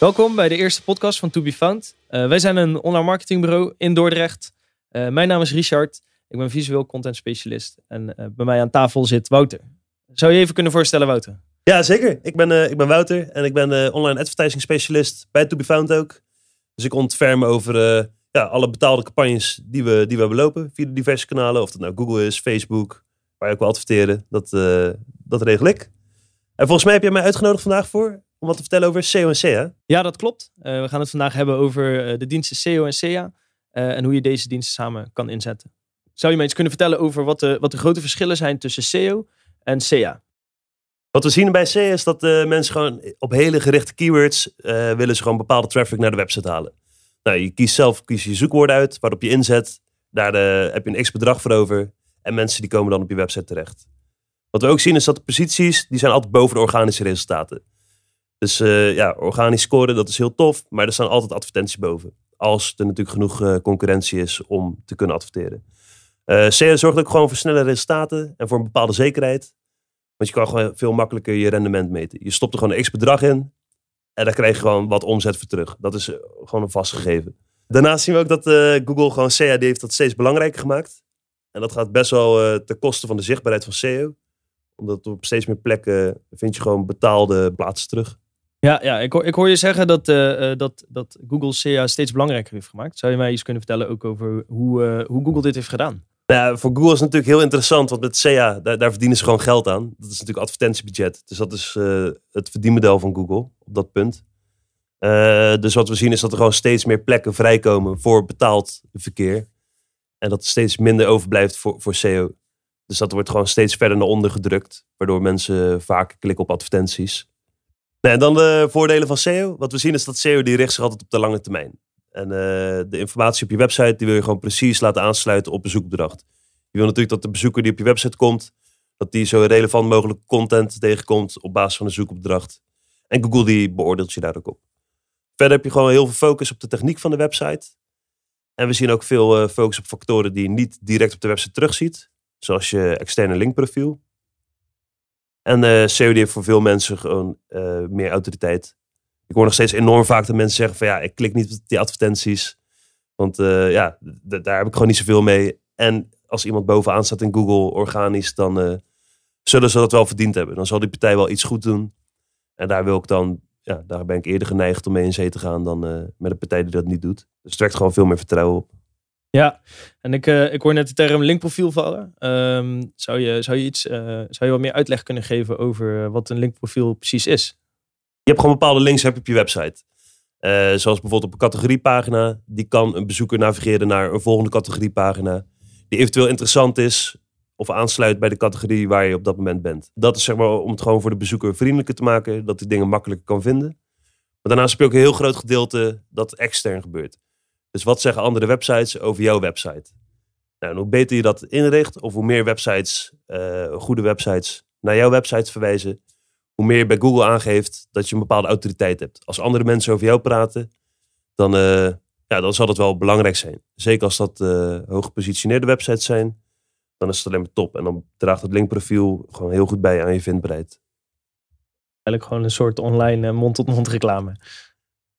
Welkom bij de eerste podcast van To Be Found. Uh, wij zijn een online marketingbureau in Dordrecht. Uh, mijn naam is Richard. Ik ben visueel content specialist. En uh, bij mij aan tafel zit Wouter. Zou je even kunnen voorstellen, Wouter? Ja, zeker. Ik ben, ik ben Wouter en ik ben online advertising specialist bij To Be Found ook. Dus ik ontferm over ja, alle betaalde campagnes die we, die we lopen via de diverse kanalen. Of dat nou Google is, Facebook, waar je ook wil adverteren. Dat, dat regel ik. En volgens mij heb je mij uitgenodigd vandaag voor om wat te vertellen over SEO en SEA. Ja, dat klopt. Uh, we gaan het vandaag hebben over uh, de diensten SEO en SEA uh, en hoe je deze diensten samen kan inzetten. Zou je me eens kunnen vertellen over wat de, wat de grote verschillen zijn tussen SEO en SEA? Wat we zien bij SEA is dat mensen gewoon op hele gerichte keywords willen ze gewoon bepaalde traffic naar de website halen. Nou, je kiest zelf kies je zoekwoord uit waarop je inzet. Daar heb je een x bedrag voor over. En mensen die komen dan op je website terecht. Wat we ook zien is dat de posities, die zijn altijd boven de organische resultaten. Dus uh, ja, organisch scoren, dat is heel tof. Maar er staan altijd advertenties boven. Als er natuurlijk genoeg uh, concurrentie is om te kunnen adverteren. Uh, eh, SEO zorgt ook gewoon voor snelle resultaten en voor een bepaalde zekerheid. Want je kan gewoon veel makkelijker je rendement meten. Je stopt er gewoon een x bedrag in. En daar krijg je gewoon wat omzet voor terug. Dat is gewoon een vast gegeven. Daarnaast zien we ook dat Google gewoon CAD heeft dat steeds belangrijker gemaakt. En dat gaat best wel ten koste van de zichtbaarheid van SEO. Omdat op steeds meer plekken vind je gewoon betaalde plaatsen terug. Ja, ja ik, hoor, ik hoor je zeggen dat, uh, dat, dat Google SEA steeds belangrijker heeft gemaakt. Zou je mij iets kunnen vertellen ook over hoe, uh, hoe Google dit heeft gedaan? Ja, voor Google is het natuurlijk heel interessant, want met SEA, daar, verdienen ze gewoon geld aan. Dat is natuurlijk advertentiebudget. Dus dat is het verdienmodel van Google op dat punt. dus wat we zien is dat er gewoon steeds meer plekken vrijkomen voor betaald verkeer. En dat er steeds minder overblijft voor, voor SEO. Dus dat wordt gewoon steeds verder naar onder gedrukt. Waardoor mensen vaker klikken op advertenties. Nee, en dan de voordelen van SEO. Wat we zien is dat SEO die richt zich altijd op de lange termijn. En uh, de informatie op je website die wil je gewoon precies laten aansluiten op bezoekopdracht. Je wil natuurlijk dat de bezoeker die op je website komt, dat die zo relevant mogelijk content tegenkomt op basis van een zoekopdracht. En Google die beoordeelt je daar ook op. Verder heb je gewoon heel veel focus op de techniek van de website. En we zien ook veel uh, focus op factoren die je niet direct op de website terugziet. Zoals je externe linkprofiel. En uh, COD heeft voor veel mensen gewoon uh, meer autoriteit. Ik hoor nog steeds enorm vaak dat mensen zeggen van ja, ik klik niet op die advertenties. Want uh, ja, daar heb ik gewoon niet zoveel mee. En als iemand bovenaan staat in Google organisch, dan zullen ze dat wel verdiend hebben. Dan zal die partij wel iets goed doen. En daar wil ik dan, ja, daar ben ik eerder geneigd om mee in zee te gaan dan met een partij die dat niet doet. Dus het werkt gewoon veel meer vertrouwen op. Ja, en ik, uh, ik hoor net de term linkprofiel vallen. Um, zou, je, zou, je iets, uh, zou je wat meer uitleg kunnen geven over eh, wat een linkprofiel precies is? Je hebt gewoon bepaalde links heb op je website. Zoals bijvoorbeeld op een categoriepagina. Die kan een bezoeker navigeren naar een volgende categoriepagina. Die eventueel interessant is of aansluit bij de categorie waar je op dat moment bent. Dat is zeg maar om het gewoon voor de bezoeker vriendelijker te maken. Dat hij dingen makkelijker kan vinden. Maar daarnaast heb je ook een heel groot gedeelte dat extern gebeurt. Dus wat zeggen andere websites over jouw website? Nou, hoe beter je dat inricht, of hoe meer websites, uh, goede websites, naar jouw website verwijzen, hoe meer je bij Google aangeeft dat je een bepaalde autoriteit hebt. Als andere mensen over jou praten, dan, uh, ja, dan zal dat wel belangrijk zijn. Zeker als dat uh, hoog gepositioneerde websites zijn, dan is het alleen maar top. En dan draagt het linkprofiel gewoon heel goed bij aan je vindbaarheid. Eigenlijk gewoon een soort online mond-tot-mond -mond reclame.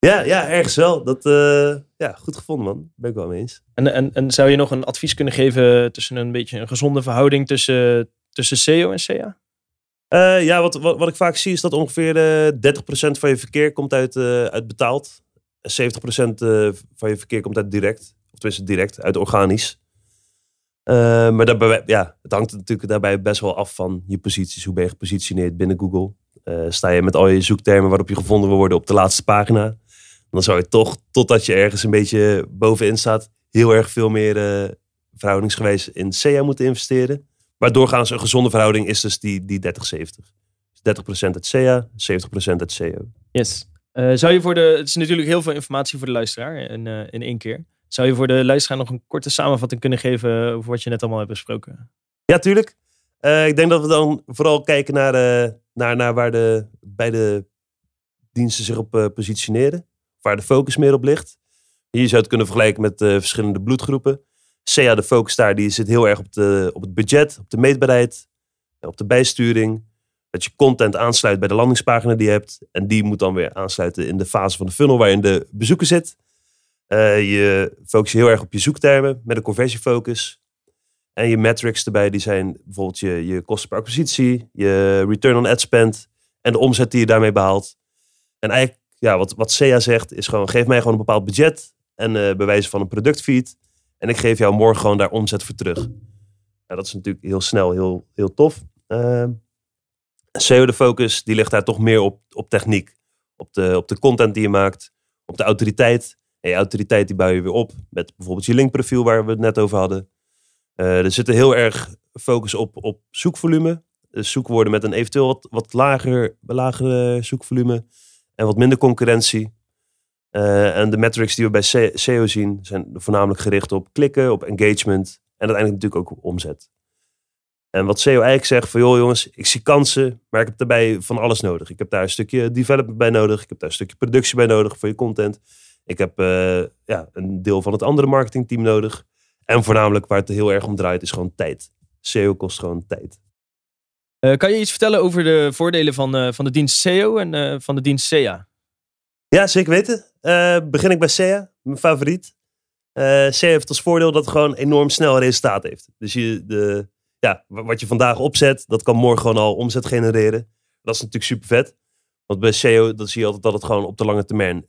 Ja, ja, ergens wel. Dat, uh, ja, goed gevonden man. Ben ik wel mee eens. En, en, en zou je nog een advies kunnen geven tussen een beetje een gezonde verhouding tussen, tussen SEO en SEA? Uh, ja, wat, wat, wat ik vaak zie is dat ongeveer uh, eh, 30% van je verkeer komt uit, uit betaald. 70% van je verkeer komt uit direct. Of tenminste direct, uit organisch. maar daarbij, ja, het hangt natuurlijk daarbij best wel af van je posities. Hoe ben je gepositioneerd binnen Google? sta je met al je zoektermen waarop je gevonden wil worden op de laatste pagina? Dan zou je toch, totdat je ergens een beetje bovenin staat, heel erg veel meer uh, verhoudingsgewijs in SEA moeten investeren. Maar doorgaans een gezonde verhouding is dus die, die 30-70. 30% dus uit SEA, 70% uit SEO. Yes. Uh, zou je voor de, het is natuurlijk heel veel informatie voor de luisteraar in, uh, in één keer. Zou je voor de luisteraar nog een korte samenvatting kunnen geven over wat je net allemaal hebt besproken? Ja, tuurlijk. Uh, ik denk dat we dan vooral kijken naar, naar, naar waar de beide diensten zich op positioneren waar de focus meer op ligt. Hier zou het kunnen vergelijken met uh, verschillende bloedgroepen. CA, de focus daar, die zit heel erg op, de, op het budget, op de meetbaarheid, op de bijsturing. Dat je content aansluit bij de landingspagina die je hebt. En die moet dan weer aansluiten in de fase van de funnel waarin de bezoeker zit. Uh, je focust je heel erg op je zoektermen met een conversiefocus. En je metrics erbij, die zijn bijvoorbeeld je, je kosten per acquisitie, je return on ad spend en de omzet die je daarmee behaalt. En eigenlijk, ja, wat, wat SEA zegt, is gewoon: geef mij gewoon een bepaald budget en uh, bewijzen van een productfeed. En ik geef jou morgen gewoon daar omzet voor terug. Nou, dat is natuurlijk heel snel, heel, heel tof. Uh, SEO de focus, die ligt daar toch meer op, op techniek. Op de, op de content die je maakt, op de autoriteit. En je autoriteit die bouw je weer op met bijvoorbeeld je linkprofiel waar we het net over hadden. Uh, er zit heel erg focus op, op zoekvolume. Dus zoekwoorden met een eventueel wat, wat lager, lagere zoekvolume en wat minder concurrentie. Uh, en de metrics die we bij SEO zien zijn voornamelijk gericht op klikken, op engagement en uiteindelijk natuurlijk ook op omzet. En wat SEO eigenlijk zegt van joh jongens, ik zie kansen, maar ik heb daarbij van alles nodig. Ik heb daar een stukje development bij nodig, ik heb daar een stukje productie bij nodig voor je content. Ik heb uh, ja, een deel van het andere marketingteam nodig. En voornamelijk waar het heel erg om draait is gewoon tijd. SEO kost gewoon tijd. Uh, kan je iets vertellen over de voordelen van, uh, van de dienst SEO en uh, van de dienst SEA? Ja, zeker weten. begin ik bij SEA, mijn favoriet. SEA heeft als voordeel dat het gewoon enorm snel resultaat heeft. Dus je, de, ja, wat je vandaag opzet, dat kan morgen gewoon al omzet genereren. Dat is natuurlijk super vet. Want bij SEO zie je altijd dat het gewoon op de lange termijn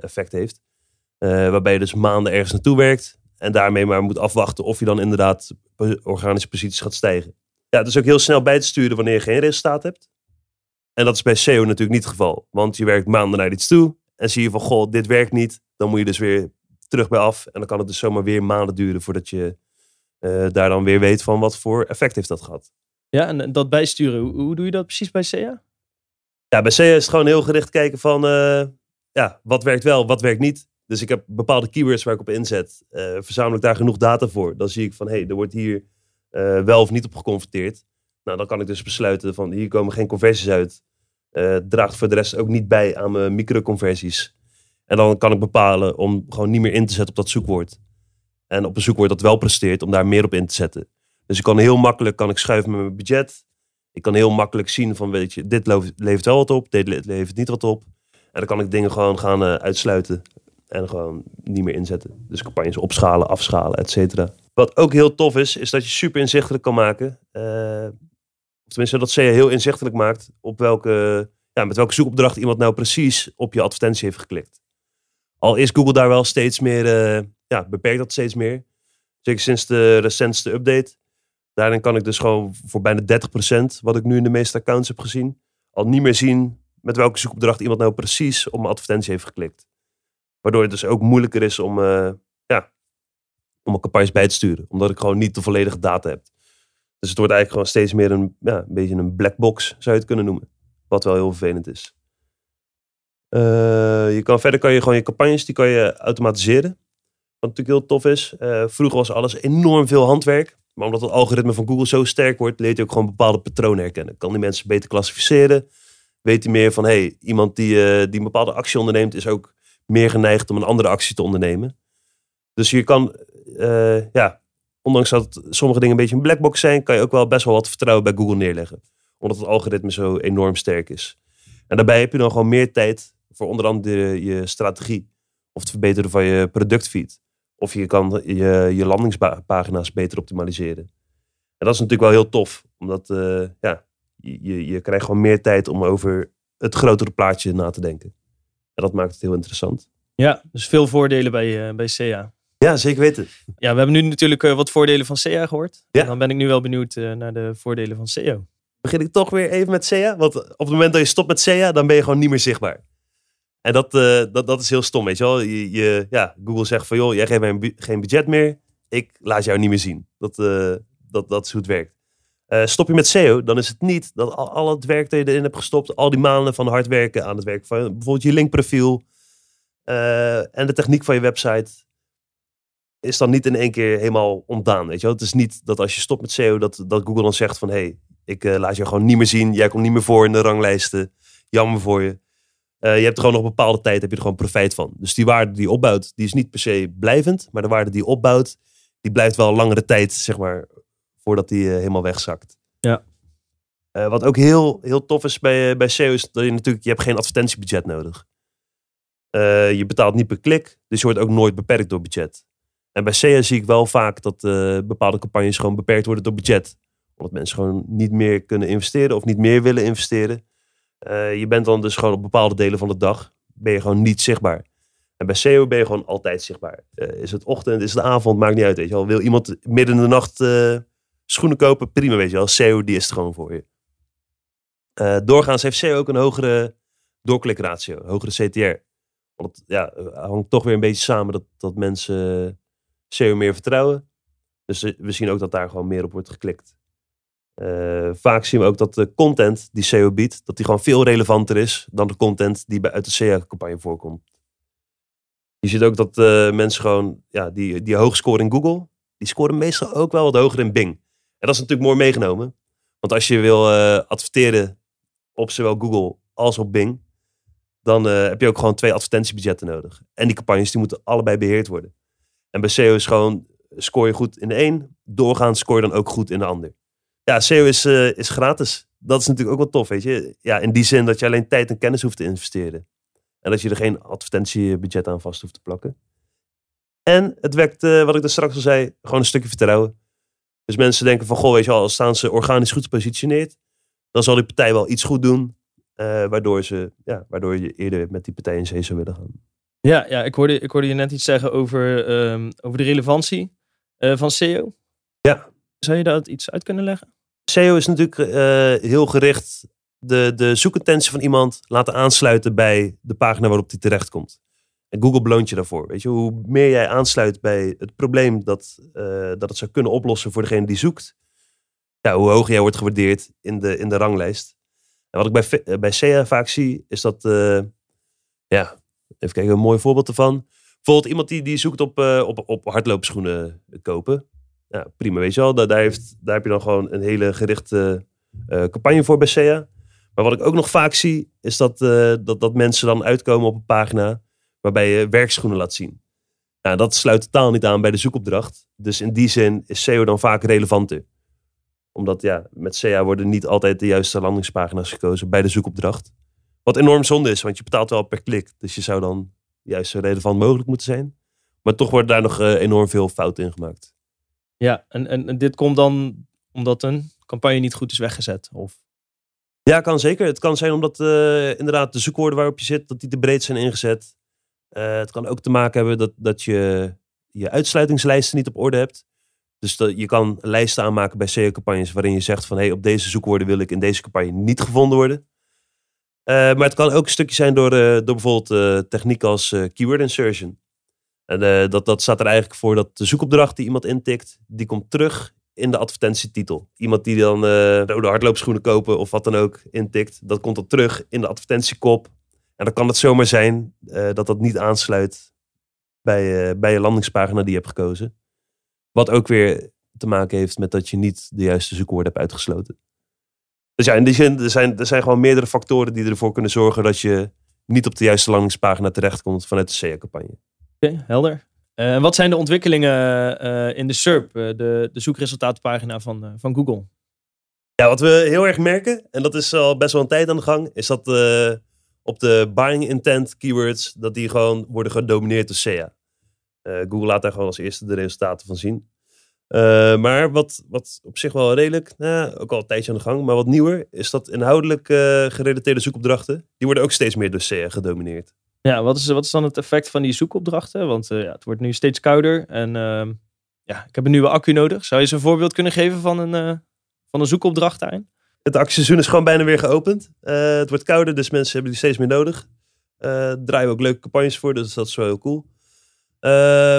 effect heeft. waarbij je dus maanden ergens naartoe werkt. En daarmee maar moet afwachten of je dan inderdaad organische posities gaat stijgen. Ja, het is ook heel snel bij te sturen wanneer je geen resultaat hebt. En dat is bij SEO natuurlijk niet het geval. Want je werkt maanden naar iets toe. En zie je van, goh, dit werkt niet. Dan moet je dus weer terug bij af. En dan kan het dus zomaar weer maanden duren voordat je uh, daar dan weer weet van wat voor effect heeft dat gehad. Ja, en dat bijsturen, hoe, hoe doe je dat precies bij SEA? Ja, bij SEA is het gewoon heel gericht kijken van, uh, ja, wat werkt wel, wat werkt niet. Dus ik heb bepaalde keywords waar ik op inzet. Uh, verzamel ik daar genoeg data voor. Dan zie ik van, hé, hey, er wordt hier uh, wel of niet op geconverteerd. Nou, dan kan ik dus besluiten van, hier komen geen conversies uit. Uh, draagt voor de rest ook niet bij aan mijn microconversies. En dan kan ik bepalen om gewoon niet meer in te zetten op dat zoekwoord. En op een zoekwoord dat wel presteert, om daar meer op in te zetten. Dus ik kan heel makkelijk kan ik schuiven met mijn budget. Ik kan heel makkelijk zien van, weet je, dit levert wel wat op, dit levert niet wat op. En dan kan ik dingen gewoon gaan uitsluiten en gewoon niet meer inzetten. Dus campagnes opschalen, afschalen, et cetera. Wat ook heel tof is, is dat je super inzichtelijk kan maken. Uh, tenminste, dat SEA heel inzichtelijk maakt op welke, ja, met welke zoekopdracht iemand nou precies op je advertentie heeft geklikt. Al is Google daar wel steeds meer, uh, ja, beperkt dat steeds meer. Zeker sinds de recentste update. Daarin kan ik dus gewoon voor bijna 30%, wat ik nu in de meeste accounts heb gezien, al niet meer zien met welke zoekopdracht iemand nou precies op mijn advertentie heeft geklikt. Waardoor het dus ook moeilijker is om, uh, ja, om campagnes bij te sturen. Omdat ik gewoon niet de volledige data heb. Dus het wordt eigenlijk gewoon steeds meer een, ja, een beetje een black box, zou je het kunnen noemen. Wat wel heel vervelend is. Uh, je kan, verder kan je gewoon je campagnes die kan je automatiseren. Wat natuurlijk heel tof is. Uh, vroeger was alles enorm veel handwerk. Maar omdat het algoritme van Google zo sterk wordt, leert hij ook gewoon bepaalde patronen herkennen. Kan die mensen beter klassificeren. Weet hij meer van, hey, iemand die, die een bepaalde actie onderneemt, is ook meer geneigd om een andere actie te ondernemen. Dus je kan, uh, ja, ondanks dat sommige dingen een beetje een blackbox zijn, kan je ook wel best wel wat vertrouwen bij Google neerleggen. Omdat het algoritme zo enorm sterk is. En daarbij heb je dan gewoon meer tijd voor onder andere je strategie. Of het verbeteren van je productfeed. Of je kan je, je landingspagina's beter optimaliseren. En dat is natuurlijk wel heel tof. Omdat uh, ja, je, je krijgt gewoon meer tijd om over het grotere plaatje na te denken. En dat maakt het heel interessant. Ja, dus veel voordelen bij, uh, bij SEA. Ja, zeker weten. Ja, we hebben nu natuurlijk uh, wat voordelen van SEA gehoord. Ja. En dan ben ik nu wel benieuwd uh, naar de voordelen van SEO. Begin ik toch weer even met SEA? Want op het moment dat je stopt met SEA, dan ben je gewoon niet meer zichtbaar. En dat, dat, dat is heel stom, weet je wel. Je, je, ja, Google zegt van, joh, jij geeft mij geen budget meer. Ik laat jou niet meer zien. Dat, dat, dat is hoe het werkt. Uh, stop je met SEO, dan is het niet dat al, het werk dat je erin hebt gestopt, al die maanden van hard werken aan het werk van bijvoorbeeld je linkprofiel uh, en de techniek van je website, is dan niet in één keer helemaal ontdaan. Weet je wel? Het is niet dat als je stopt met SEO, dat, dat Google dan zegt van hé, hey, ik uh, laat je gewoon niet meer zien, jij komt niet meer voor in de ranglijsten, jammer voor je. je hebt gewoon nog een bepaalde tijd, heb je er gewoon profijt van. Dus die waarde die opbouwt, die is niet per se blijvend, maar de waarde die opbouwt, die blijft wel langere tijd, zeg maar, voordat die uh, helemaal wegzakt. Ja. Eh, wat ook heel, heel tof is bij, bij SEO is dat je natuurlijk, je hebt geen advertentiebudget nodig. Eh, je betaalt niet per klik, dus je wordt ook nooit beperkt door budget. En bij SEO zie ik wel vaak dat eh, bepaalde campagnes gewoon beperkt worden door budget. Omdat mensen gewoon niet meer kunnen investeren of niet meer willen investeren. Eh, je bent dan dus gewoon op bepaalde delen van de dag ben je gewoon niet zichtbaar. En bij SEO ben je gewoon altijd zichtbaar. Eh, is het ochtend, is het avond, maakt niet uit. Weet je wel. Wil iemand midden in de nacht eh, schoenen kopen? Prima, weet je wel. SEO, die is het gewoon voor je. Eh, doorgaans heeft SEO ook een hogere doorklikratio, hogere CTR. Want ja, hangt toch weer een beetje samen dat, dat mensen SEO meer vertrouwen. Dus eh, we zien ook dat daar gewoon meer op wordt geklikt. Eh, vaak zien we ook dat de content die SEO biedt, dat die gewoon veel relevanter is dan de content die uit de SEO-campagne voorkomt. Je ziet ook dat eh, mensen gewoon, ja, die, die hoog scoren in Google, die scoren meestal ook wel wat hoger in Bing. En dat is natuurlijk mooi meegenomen. Want als je wil eh, adverteren op zowel Google als op Bing, dan eh, heb je ook gewoon twee advertentiebudgetten nodig. En die campagnes die moeten allebei beheerd worden. En bij SEO is gewoon, scoor je goed in de een, doorgaans scoor je dan ook goed in de ander. Ja, SEO is, eh, is gratis. Dat is natuurlijk ook wel tof, weet je. Ja, in die zin dat je alleen tijd en kennis hoeft te investeren. En dat je er geen advertentiebudget aan vast hoeft te plakken. En het wekt, wat ik daar straks al zei, gewoon een stukje vertrouwen. Dus mensen denken van, goh, weet je wel, als staan ze organisch goed gepositioneerd, dan zal die partij wel iets goed doen, eh, waardoor, ze, ja, waardoor je eerder met die partij in zee zou willen gaan. Ja, ja ik, hoorde, ik hoorde je net iets zeggen over, ehm, over de relevantie eh, van SEO. Ja. Zou je daar iets uit kunnen leggen? SEO is natuurlijk eh, heel gericht de, de zoekintentie van iemand laten aansluiten bij de pagina waarop die terechtkomt. En Google beloont je daarvoor. Weet je, hoe meer jij aansluit bij het probleem dat, eh, dat het zou kunnen oplossen voor degene die zoekt, ja, hoe hoger jij wordt gewaardeerd in de, in de ranglijst. En wat ik bij, eh, bij SEA vaak zie, is dat, eh, ja, even kijken, een mooi voorbeeld ervan. Bijvoorbeeld iemand die, die zoekt op, op, op hardloopschoenen kopen. Ja, prima, weet je wel. Daar, daar, heeft, daar heb je dan gewoon een hele gerichte campagne voor bij SEA. Maar wat ik ook nog vaak zie, is dat, dat, dat mensen dan uitkomen op een pagina waarbij je werkschoenen laat zien. Nou, dat sluit totaal niet aan bij de zoekopdracht. Dus in die zin is SEO dan vaak relevanter. Omdat ja, met SEA worden niet altijd de juiste landingspagina's gekozen bij de zoekopdracht. Wat enorm zonde is, want je betaalt wel per klik. Dus je zou dan juist zo relevant mogelijk moeten zijn. Maar toch worden daar nog eh, enorm veel fouten in gemaakt. Ja, en, en, en dit komt dan omdat een campagne niet goed is weggezet. Of... Ja, kan zeker. Het kan zijn omdat eh, inderdaad de zoekwoorden waarop je zit, dat die te breed zijn ingezet. Eh, het kan ook te maken hebben dat, dat je je uitsluitingslijsten niet op orde hebt. Dus dat, je kan lijsten aanmaken bij SEO-campagnes waarin je zegt van hey, op deze zoekwoorden wil ik in deze campagne niet gevonden worden. Eh, maar het kan ook een stukje zijn door, eh, door bijvoorbeeld techniek als keyword insertion. En dat, dat staat er eigenlijk voor dat de zoekopdracht die iemand intikt, die komt terug in de advertentietitel. Iemand die dan rode hardloopschoenen kopen of wat dan ook intikt, dat komt dan terug in de advertentiekop. En dan kan het zomaar zijn eh, dat dat niet aansluit bij, eh, bij je landingspagina die je hebt gekozen. Wat ook weer te maken heeft met dat je niet de juiste zoekwoorden hebt uitgesloten. Dus ja, in die zin, er zijn, er zijn gewoon meerdere factoren die ervoor kunnen zorgen dat je niet op de juiste landingspagina terechtkomt vanuit de SEA-campagne. Oké, helder. En wat zijn de ontwikkelingen in de SERP, de, de zoekresultatenpagina van, van Google? Ja, wat we heel erg merken, en dat is al best wel een tijd aan de gang, is dat op de buying intent keywords, dat die gewoon worden gedomineerd door SEA. Eh, Google laat daar gewoon als eerste de resultaten van zien. Eh, maar wat, wat op zich wel redelijk, nou, ook al een tijdje aan de gang, maar wat nieuwer, is dat inhoudelijk eh, gerelateerde zoekopdrachten, die worden ook steeds meer door SEA gedomineerd. Ja, wat is, wat is dan het effect van die zoekopdrachten? Want ja, het wordt nu steeds kouder en ehm, ja, ik heb een nieuwe accu nodig. Zou je eens een voorbeeld kunnen geven van een, van een zoekopdracht daarin? Het actieseizoen is gewoon bijna weer geopend. Eh, het wordt kouder, dus mensen hebben die steeds meer nodig. Eh draaien we ook leuke campagnes voor, dus dat is wel heel cool. Eh,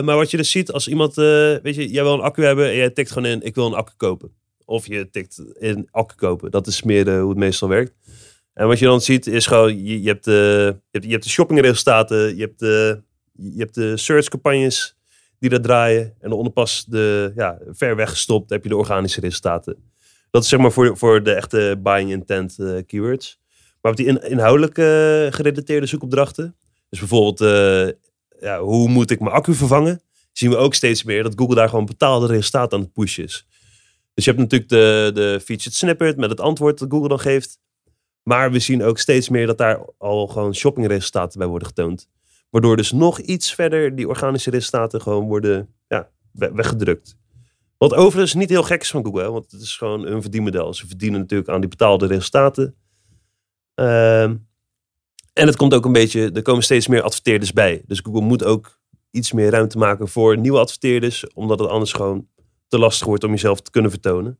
maar wat je dus ziet, als iemand, weet je, jij wil een accu hebben en jij tikt gewoon in, ik wil een accu kopen. Of je tikt in accu kopen. Dat is meer hoe het meestal werkt. En wat je dan ziet is gewoon, je, hebt, eh, je, hebt, je hebt de shoppingresultaten, je hebt de, je hebt de search campagnes die daar draaien. En onder pas de, ja, ver weggestopt heb je de organische resultaten. Dat is zeg maar voor, voor de echte buying intent eh, keywords. Maar op die in, inhoudelijk eh, gerelateerde zoekopdrachten. Dus bijvoorbeeld, eh, ja, hoe moet ik mijn accu vervangen? Zien we ook steeds meer dat Google daar gewoon betaalde resultaten aan het pushen is. Dus je hebt natuurlijk de, de featured snippet met het antwoord dat Google dan geeft. Maar we zien ook steeds meer dat daar al gewoon shoppingresultaten bij worden getoond. Waardoor dus nog iets verder die organische resultaten gewoon worden ja, weggedrukt. Wat overigens niet heel gek is van Google, want het is gewoon een verdienmodel. Ze verdienen natuurlijk aan die betaalde resultaten. Ehm, en het komt ook een beetje, er komen steeds meer adverteerders bij. Dus Google moet ook iets meer ruimte maken voor nieuwe adverteerders, omdat het anders gewoon te lastig wordt om jezelf te kunnen vertonen.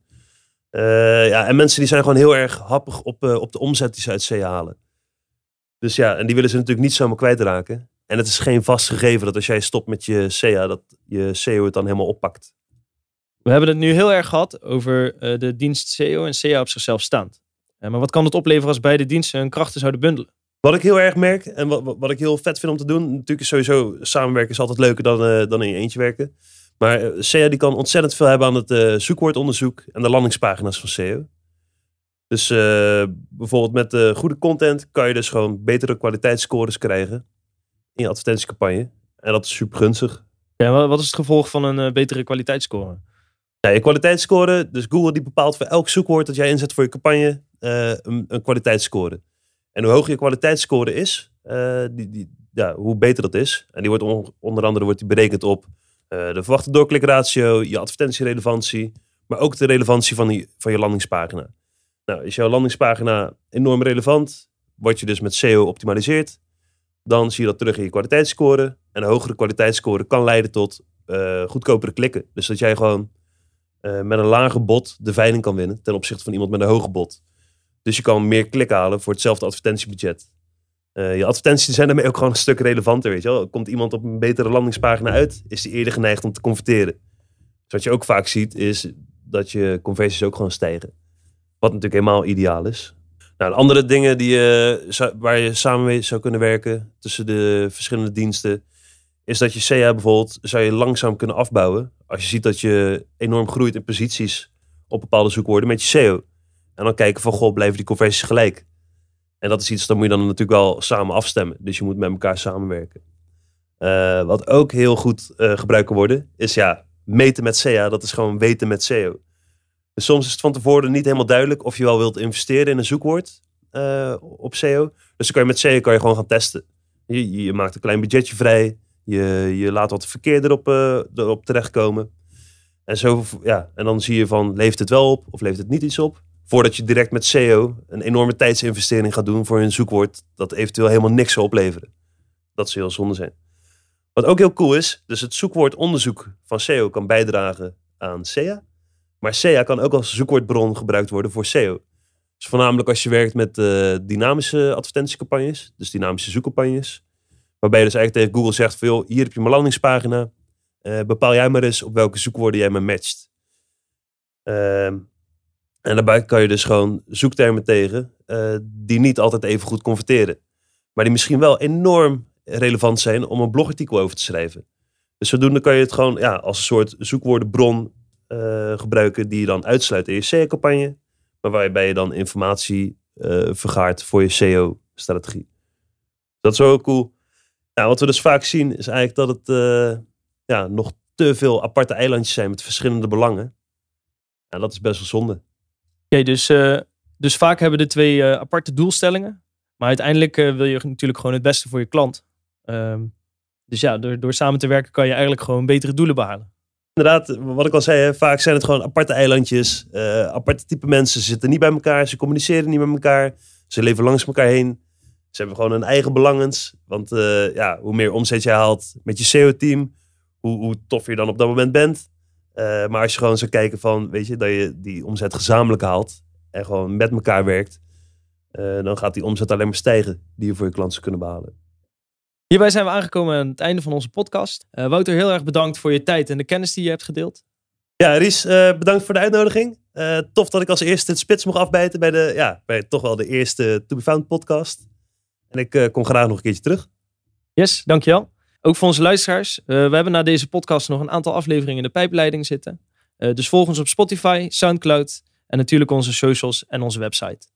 Uh, ja, en mensen die zijn gewoon heel erg happig op, uh, op de omzet die ze uit SEA halen. Dus ja, en die willen ze natuurlijk niet zomaar kwijtraken. En het is geen vast gegeven dat als jij stopt met je SEA, dat je SEO het dan helemaal oppakt. We hebben het nu heel erg gehad over uh, de dienst SEO en SEA op zichzelf staand. maar wat kan het opleveren als beide diensten hun krachten zouden bundelen? Wat ik heel erg merk en wat, wat ik heel vet vind om te doen, natuurlijk is sowieso samenwerken is altijd leuker dan, dan in je eentje werken. Maar eh, SEO die kan ontzettend veel hebben aan het zoekwoordonderzoek en de landingspagina's van SEO. Dus bijvoorbeeld met goede content kan je dus gewoon betere kwaliteitsscores krijgen in je advertentiecampagne. En dat is super gunstig. Ja, wat is het gevolg van een betere kwaliteitsscore? Je kwaliteitsscore, dus Google die bepaalt voor elk zoekwoord dat jij inzet voor je campagne een, een kwaliteitsscore. En hoe hoger je kwaliteitsscore is, die, die, ja, hoe beter dat is. En die wordt on, onder andere wordt die berekend op eh, de verwachte doorklikratio, je advertentierelevantie, maar ook de relevantie van, die, van je landingspagina. Nou, is jouw landingspagina enorm relevant, word je dus met SEO optimaliseerd, dan zie je dat terug in je kwaliteitsscore. En een hogere kwaliteitsscore kan leiden tot goedkopere klikken. Dus dat jij gewoon uh, met een lage bod de veiling kan winnen ten opzichte van iemand met een hoge bod. Dus je kan meer klik halen voor hetzelfde advertentiebudget. Uh, je advertenties zijn daarmee ook gewoon een stuk relevanter, weet je wel. Komt iemand op een betere landingspagina uit, is die eerder geneigd om te converteren. Dus wat je ook vaak ziet, is dat je conversies ook gewoon stijgen. Wat natuurlijk helemaal ideaal is. Nou, andere dingen die, uh, waar je samen mee zou kunnen werken tussen de verschillende diensten, is dat je SEA bijvoorbeeld zou je langzaam kunnen afbouwen. Als je ziet dat je enorm groeit in posities op bepaalde zoekwoorden met je SEO. En dan kijken van, goh, blijven die conversies gelijk? En dat is iets, dat moet je dan natuurlijk wel samen afstemmen. Dus je moet met elkaar samenwerken. Uh, wat ook heel goed uh, gebruikt kan worden, is ja, meten met SEA. Dat is gewoon weten met SEO. Dus soms is het van tevoren niet helemaal duidelijk of je wel wilt investeren in een zoekwoord uh, op SEO. Dus dan kan je met SEO kan je gewoon gaan testen. Je, je maakt een klein budgetje vrij. Je, je laat wat verkeer erop, erop terechtkomen. En, zo, ja, en dan zie je van, leeft het wel op of leeft het niet iets op? Voordat je direct met SEO een enorme tijdsinvestering gaat doen voor een zoekwoord dat eventueel helemaal niks zal opleveren. Dat zou heel zonde zijn. Wat ook heel cool is, dus het zoekwoordonderzoek van SEO kan bijdragen aan SEA. Maar SEA kan ook als zoekwoordbron gebruikt worden voor SEO. Dus voornamelijk als je werkt met uh, dynamische advertentiecampagnes, dus dynamische zoekcampagnes. Waarbij je dus eigenlijk tegen Google zegt van, hier heb je mijn landingspagina. Uh, bepaal jij maar eens op welke zoekwoorden jij me matcht. Uh, en daarbij kan je dus gewoon zoektermen tegen uh, die niet altijd even goed converteren. Maar die misschien wel enorm relevant zijn om een blogartikel over te schrijven. Dus zodoende kan je het gewoon ja, als een soort zoekwoordenbron uh, gebruiken die je dan uitsluit in je SEO-campagne. Maar waarbij je dan informatie vergaart voor je SEO-strategie. Dat is wel cool. Nou, wat we dus vaak zien is eigenlijk dat het ja, nog te veel aparte eilandjes zijn met verschillende belangen. En dat is best wel zonde dus, uh, dus vaak hebben de twee uh, aparte doelstellingen. Maar uiteindelijk wil je natuurlijk gewoon het beste voor je klant. Um, dus ja, door, door samen te werken kan je eigenlijk gewoon betere doelen behalen. Inderdaad, wat ik al zei, hè, vaak zijn het gewoon aparte eilandjes. aparte type mensen. Zitten niet bij elkaar, ze communiceren niet met elkaar. Ze leven langs elkaar heen. Ze hebben gewoon hun eigen belangens. Want ja, hoe meer omzet je haalt met je SEO-team, hoe, hoe toffer je dan op dat moment bent. Uh, maar als je gewoon zou kijken van, weet je, dat je die omzet gezamenlijk haalt en gewoon met elkaar werkt, uh, dan gaat die omzet alleen maar stijgen die je voor je klanten kunnen behalen. Hierbij zijn we aangekomen aan het einde van onze podcast. Uh, Wouter, heel erg bedankt voor je tijd en de kennis die je hebt gedeeld. Ja, Ries, bedankt voor de uitnodiging. tof dat ik als eerste het spits mocht afbijten bij, de, ja, bij toch wel de eerste To Be Found podcast. En ik kom graag nog een keertje terug. Yes, dankjewel. Ook voor onze luisteraars. Uh, we hebben na deze podcast nog een aantal afleveringen in de pijpleiding zitten. Uh, dus volg ons op Spotify, Soundcloud en natuurlijk onze socials en onze website.